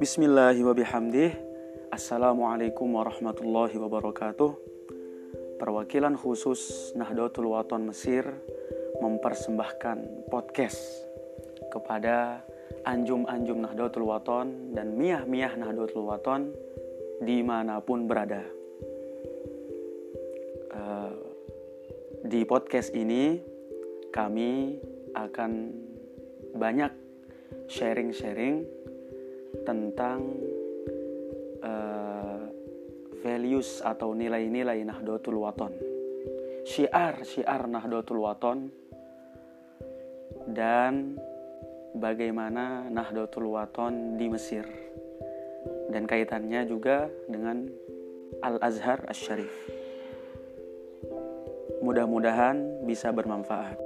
Bismillahirrahmanirrahim. Assalamualaikum warahmatullahi wabarakatuh. Perwakilan khusus Nahdlatul Waton Mesir mempersembahkan podcast kepada anjum-anjum Nahdlatul Waton dan miah-miah Nahdlatul Waton di mana pun berada. Uh, di podcast ini kami akan banyak sharing-sharing tentang uh, values atau nilai-nilai Nahdlatul Waton. Syiar-syiar Nahdlatul Waton dan bagaimana Nahdlatul Waton di Mesir dan kaitannya juga dengan Al-Azhar Asy-Syarif. Mudah-mudahan bisa bermanfaat.